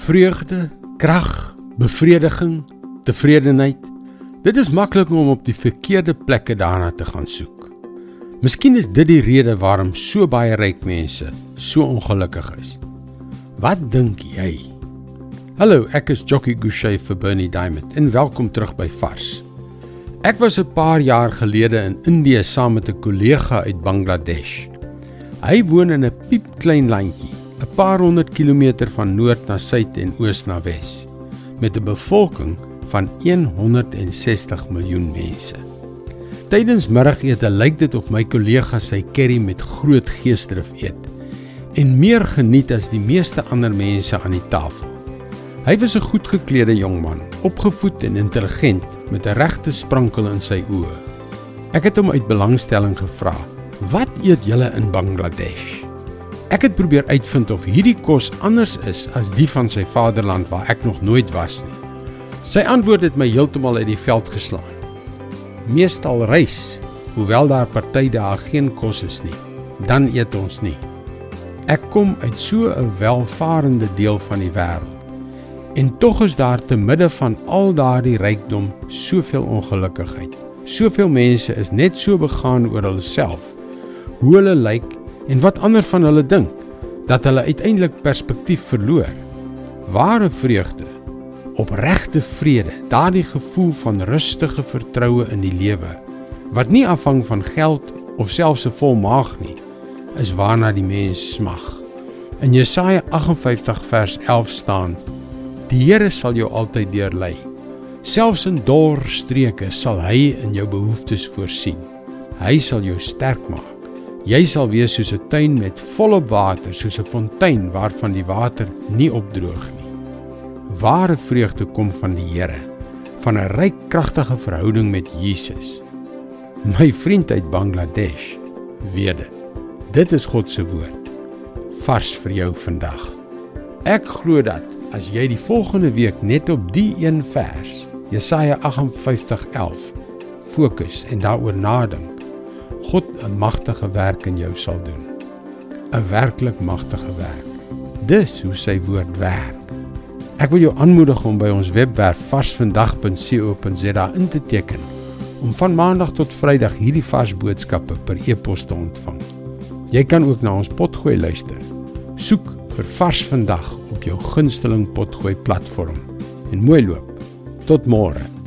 Vreugde, krag, bevrediging, tevredenheid. Dit is maklik om op die verkeerde plekke daarna te gaan soek. Miskien is dit die rede waarom so baie ryk mense so ongelukkig is. Wat dink jy? Hallo, ek is Jockey Gouchee vir Bernie Diamond en welkom terug by Vars. Ek was 'n paar jaar gelede in Indië saam met 'n kollega uit Bangladesh. Hy woon in 'n piepklein landjie 'n paar honderd kilometer van noord na suid en oos na wes met 'n bevolking van 160 miljoen mense. Tydens middagete lyk dit of my kollega sy curry met groot geesdrif eet en meer geniet as die meeste ander mense aan die tafel. Hy was 'n goed geklede jong man, opgevoed en intelligent met 'n regte sprankel in sy oë. Ek het hom uit belangstelling gevra: "Wat eet julle in Bangladesh?" Ek het probeer uitvind of hierdie kos anders is as die van sy vaderland waar ek nog nooit was nie. Sy antwoord het my heeltemal uit die veld geslaan. Meestal rys, hoewel daar party dae geen kos is nie, dan eet ons nie. Ek kom uit so 'n welvarende deel van die wêreld. En tog is daar te midde van al daardie rykdom soveel ongelukkigheid. Soveel mense is net so begaan oor hulself, hoe hulle lyk en wat ander van hulle dink dat hulle uiteindelik perspektief verloor. Ware vreugde, opregte vrede, daardie gevoel van rustige vertroue in die lewe wat nie afhang van geld of selfs 'n vol maag nie, is waarna die mens smag. In Jesaja 58 vers 11 staan: Die Here sal jou altyd deurlei. Selfs in dor streke sal hy in jou behoeftes voorsien. Hy sal jou sterk maak. Jy sal wees soos 'n tuin met volop water, soos 'n fontein waarvan die water nie opdroog nie. Ware vreugde kom van die Here, van 'n ryk kragtige verhouding met Jesus. My vriend uit Bangladesh, weet dit. Dit is God se woord vars vir jou vandag. Ek glo dat as jy die volgende week net op die een vers, Jesaja 58:11, fokus en daaroor nadink, God 'n magtige werk in jou sal doen. 'n Werklik magtige werk. Dis hoe sy woord werk. Ek wil jou aanmoedig om by ons webwerf varsvandag.co.za in te teken om van maandag tot vrydag hierdie vars boodskappe per e-pos te ontvang. Jy kan ook na ons potgooi luister. Soek vir Vars vandag op jou gunsteling potgooi platform. En mooi loop. Tot môre.